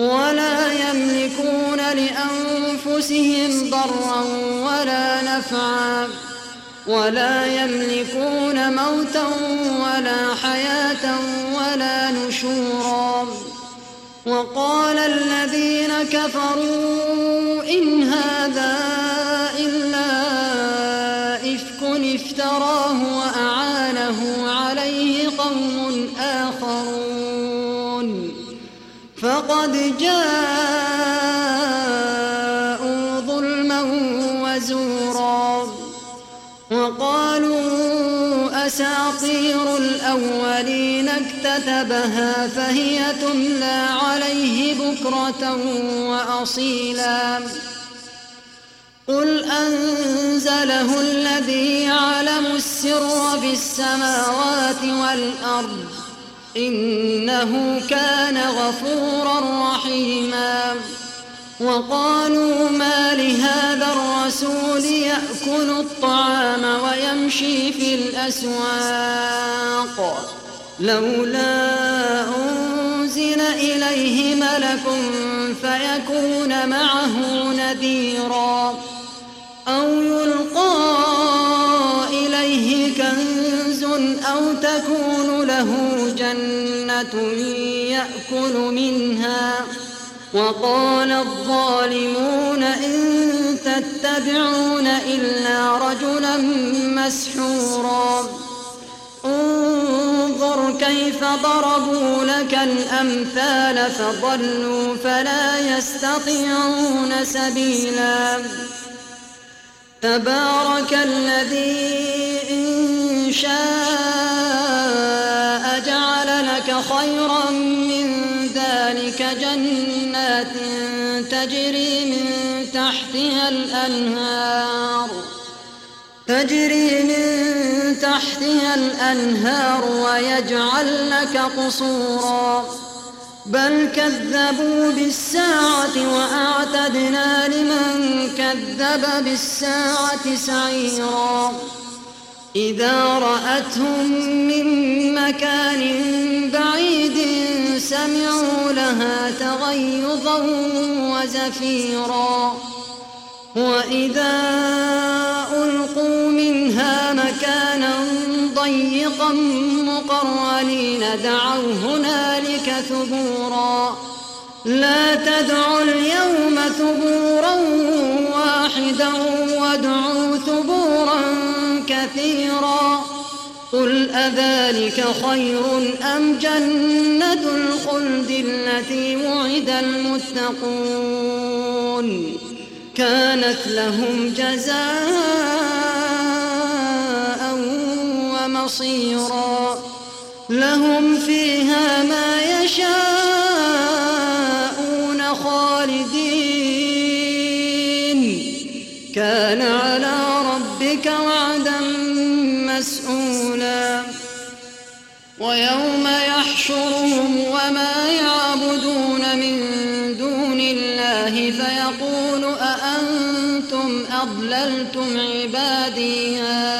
ولا يملكون لأنفسهم ضرا ولا نفعا ولا يملكون موتا ولا حياة ولا نشورا وقال الذين كفروا إن هذا إلا إفك افتراه فقد جاءوا ظلما وزورا وقالوا أساطير الأولين اكتتبها فهي تملى عليه بكرة وأصيلا قل أنزله الذي يعلم السر في السماوات والأرض إنه كان غفورا رحيما. وقالوا ما لهذا الرسول يأكل الطعام ويمشي في الأسواق. لولا أنزل إليه ملك فيكون معه نذيرا. جنة يأكل منها وقال الظالمون إن تتبعون إلا رجلا مسحورا انظر كيف ضربوا لك الأمثال فضلوا فلا يستطيعون سبيلا تبارك الذي إن شاء خيرا من ذلك جنات تجري من تحتها الأنهار. تجري من تحتها الأنهار ويجعل لك قصورا. بل كذبوا بالساعة وأعتدنا لمن كذب بالساعة سعيرا. إذا رأتهم من مكان بعيد سمعوا لها تغيظا وزفيرا. وإذا ألقوا منها مكانا ضيقا مقرنين دعوا هنالك ثبورا. لا تدعوا اليوم ثبورا واحدا وادعوا قل أذلك خير أم جنة الخلد التي وعد المتقون كانت لهم جزاء ومصيرا لهم فيها ما يشاءون ويوم يحشرهم وما يعبدون من دون الله فيقول أأنتم أضللتم عبادي هؤلاء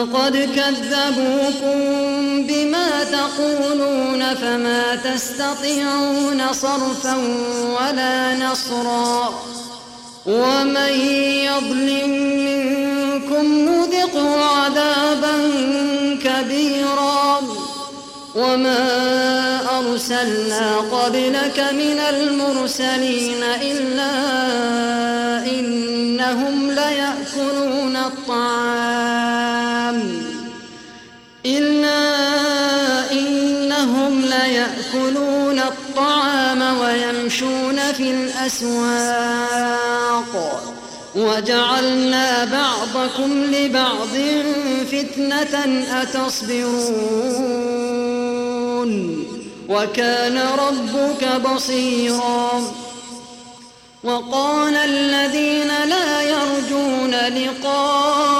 فقد كذبوكم بما تقولون فما تستطيعون صرفا ولا نصرا ومن يظلم منكم نذقه عذابا كبيرا وما أرسلنا قبلك من المرسلين إلا إنهم ليأكلون الطعام إنهم ليأكلون الطعام ويمشون في الأسواق. وجعلنا بعضكم لبعض فتنة أتصبرون. وكان ربك بصيرا. وقال الذين لا يرجون لقاءنا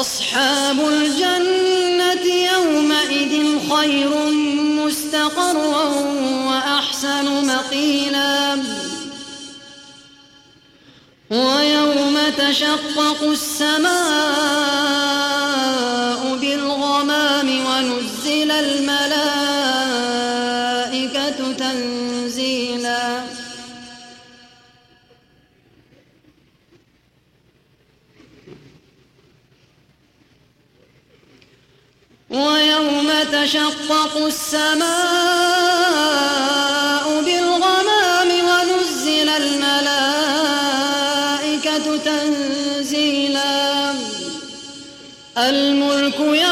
أصحاب الجنة يومئذ خير مستقرا وأحسن مقيلا. ويوم تشقق السماء ويوم تشقق السماء بالغمام ونزل الملائكة تنزيلا. الملك يومئذ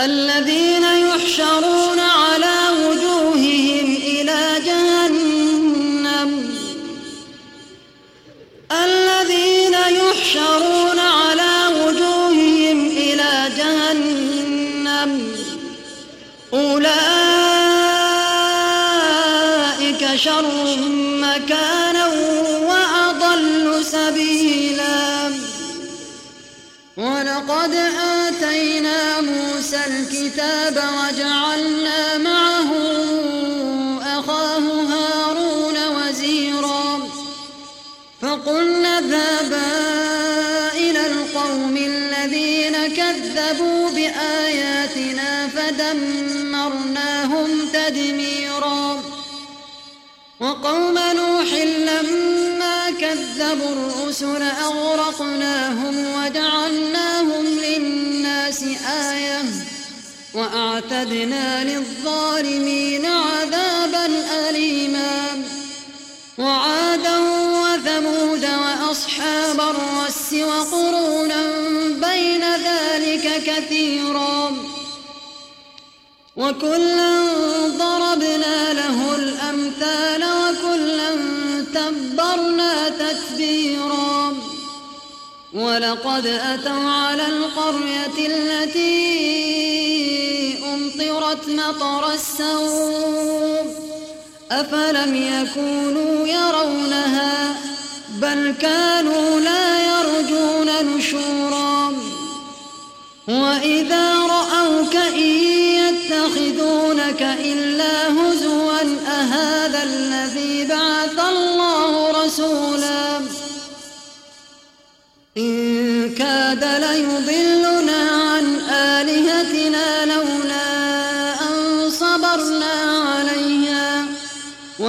الذين يحشرون على وجوههم إلى جهنم. الذين يحشرون على وجوههم إلى جهنم. أولئك شر الكتاب وجعلنا معه أخاه هارون وزيرا. فقلنا اذهبا إلى القوم الذين كذبوا بآياتنا فدمرناهم تدميرا. وقوم نوح لما كذبوا الرسل وأعتدنا للظالمين عذابا أليما. وعادا وثمود وأصحاب الرس وقرونا بين ذلك كثيرا. وكلا ضربنا له الأمثال وكلا تبرنا تتبيرا. ولقد أتوا على القرية التي أمطرت مطر السوء أفلم يكونوا يرونها بل كانوا لا يرجون نشورا وإذا رأوك إن يتخذونك إلا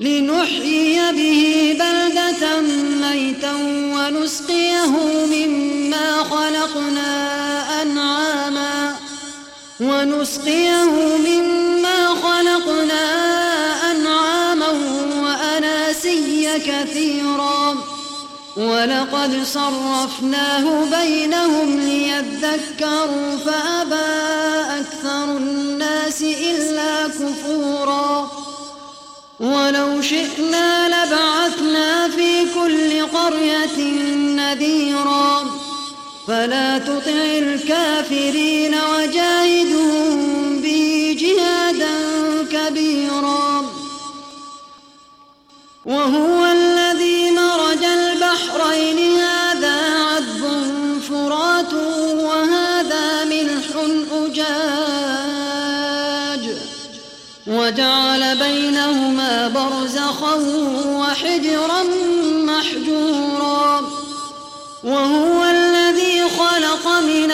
لنحيي به بلدة ميتا ونسقيه مما خلقنا أنعاما. ونسقيه مما خلقنا أنعاما وأناسيا كثيرا. ولقد صرفناه بينهم ليذكروا فأبى أكثر الناس إلا كفورا. ولو شئنا لبعثنا في كل قرية نذيرا. فلا تطع الكافرين وجاهدهم به جهادا كبيرا. وهو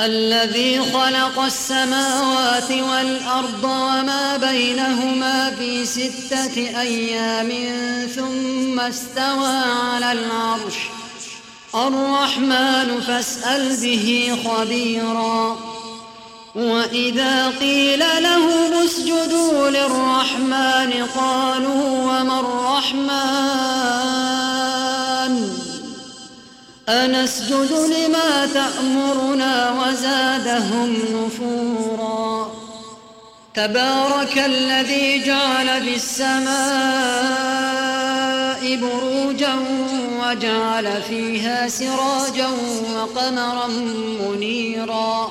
الذي خلق السماوات والأرض وما بينهما في ستة أيام ثم استوى على العرش. الرحمن فاسأل به خبيرا. وإذا قيل لهم اسجدوا للرحمن قالوا وما الرحمن؟ أنسجد لما تأمرنا وزادهم نفورا. تبارك الذي جعل في السماء بروجا وجعل فيها سراجا وقمرا منيرا.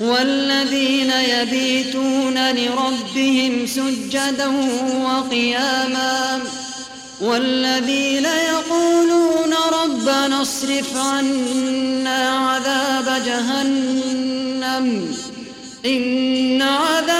والذين يبيتون لربهم سجدا وقياما والذين يقولون ربنا اصرف عنا عذاب جهنم إن عذابها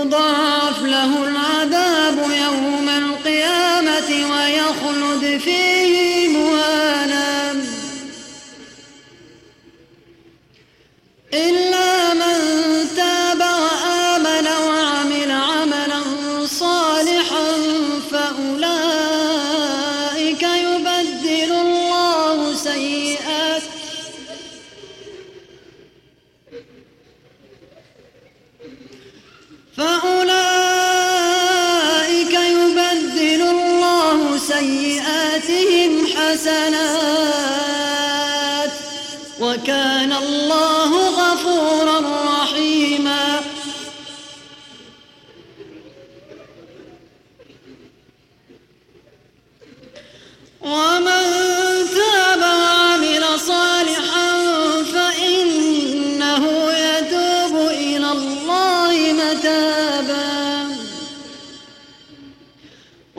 يضاعف له العذاب يوم القيامة ويخلد فيه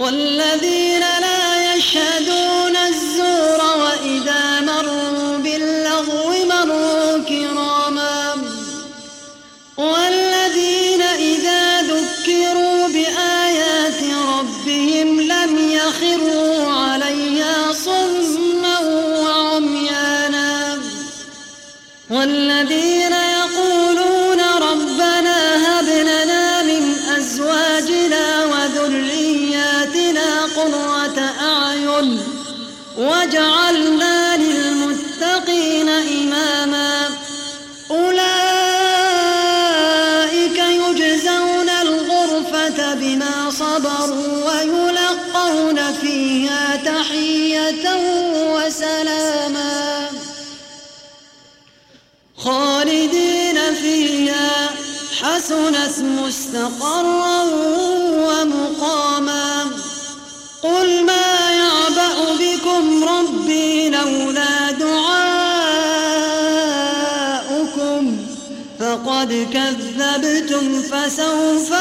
والذين لا يشهدون الزور فقد كذبتم فسوف